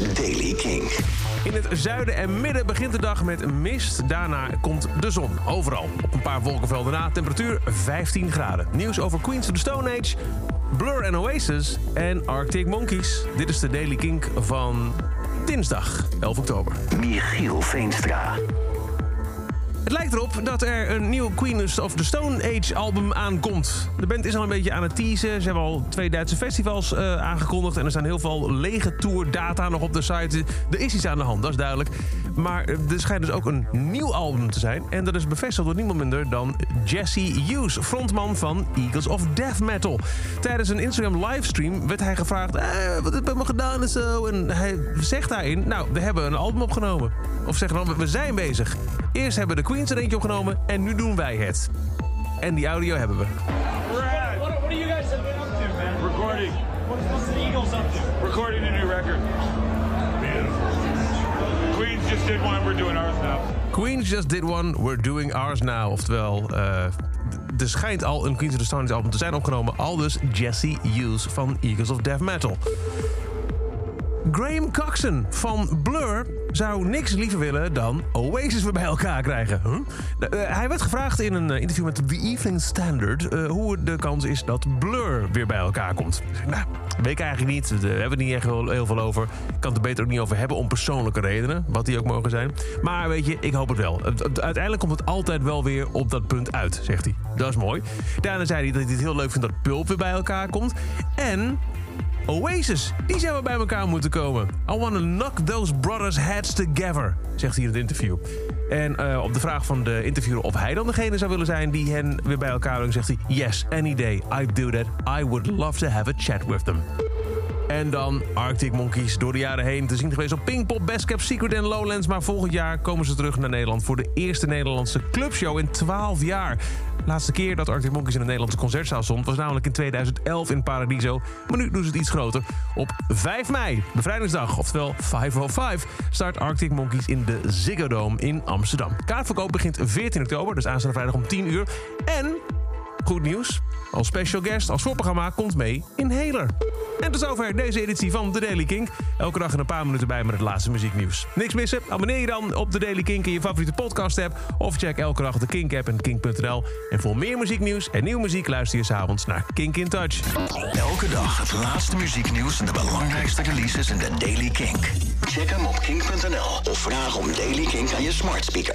is Daily King. In het zuiden en midden begint de dag met mist. Daarna komt de zon. Overal. Op een paar wolkenvelden na. Temperatuur 15 graden. Nieuws over Queens of the Stone Age. Blur en Oasis. En Arctic Monkeys. Dit is de Daily Kink van dinsdag 11 oktober. Michiel Veenstra. Het lijkt erop dat er een nieuw Queens of the Stone Age album aankomt. De band is al een beetje aan het teasen. Ze hebben al twee Duitse festivals uh, aangekondigd. En er staan heel veel lege tourdata nog op de site. Er is iets aan de hand, dat is duidelijk. Maar er schijnt dus ook een nieuw album te zijn. En dat is bevestigd door niemand minder dan Jesse Hughes, frontman van Eagles of Death Metal. Tijdens een Instagram livestream werd hij gevraagd: eh, wat heb je me gedaan en zo. En hij zegt daarin: Nou, we hebben een album opgenomen. Of zeggen dan, we zijn bezig. Eerst hebben de Queens er eentje opgenomen en nu doen wij het. En die audio hebben we. What, what are you guys up to, man? Recording. What's the Eagles up to? Recording a new record. Queens just did one, we're doing ours now. Queens just did one, we're doing ours now. Oftewel, uh, er schijnt al een Queens of the Stone album te zijn opgenomen. Al dus Jesse Hughes van Eagles of Death Metal. Graham Coxon van Blur zou niks liever willen dan Oasis weer bij elkaar krijgen. Uh, hij werd gevraagd in een interview met The Evening Standard uh, hoe de kans is dat Blur weer bij elkaar komt. Nou, weet ik eigenlijk niet. Daar hebben we niet echt heel veel over. Ik kan het er beter ook niet over hebben om persoonlijke redenen, wat die ook mogen zijn. Maar weet je, ik hoop het wel. Uiteindelijk komt het altijd wel weer op dat punt uit, zegt hij. Dat is mooi. Daarna zei hij dat hij het heel leuk vindt dat Pulp weer bij elkaar komt. En Oasis, die zouden bij elkaar moeten komen. I wanna knock those brothers' heads together, zegt hij in het interview. En uh, op de vraag van de interviewer of hij dan degene zou willen zijn die hen weer bij elkaar brengt, zegt hij: Yes, any day, I'd do that. I would love to have a chat with them. En dan Arctic Monkeys door de jaren heen te zien geweest op Pinkpop, Best Kept Secret en Lowlands. Maar volgend jaar komen ze terug naar Nederland voor de eerste Nederlandse clubshow in 12 jaar. De laatste keer dat Arctic Monkeys in een Nederlandse concertzaal stond... was namelijk in 2011 in Paradiso. Maar nu doen ze het iets groter. Op 5 mei, bevrijdingsdag, oftewel 505... start Arctic Monkeys in de Ziggo Dome in Amsterdam. Kaartverkoop begint 14 oktober, dus aanstaande vrijdag om 10 uur. En, goed nieuws, als special guest, als voorprogramma komt mee in Heler. En tot zover deze editie van The Daily Kink. Elke dag een paar minuten bij met het laatste muzieknieuws. Niks missen? Abonneer je dan op The Daily Kink in je favoriete podcast app. Of check elke dag de Kink app en kink.nl. En voor meer muzieknieuws en nieuwe muziek luister je s'avonds naar Kink in Touch. Elke dag het laatste muzieknieuws en de belangrijkste releases in The Daily Kink. Check hem op kink.nl of vraag om Daily Kink aan je smart speaker.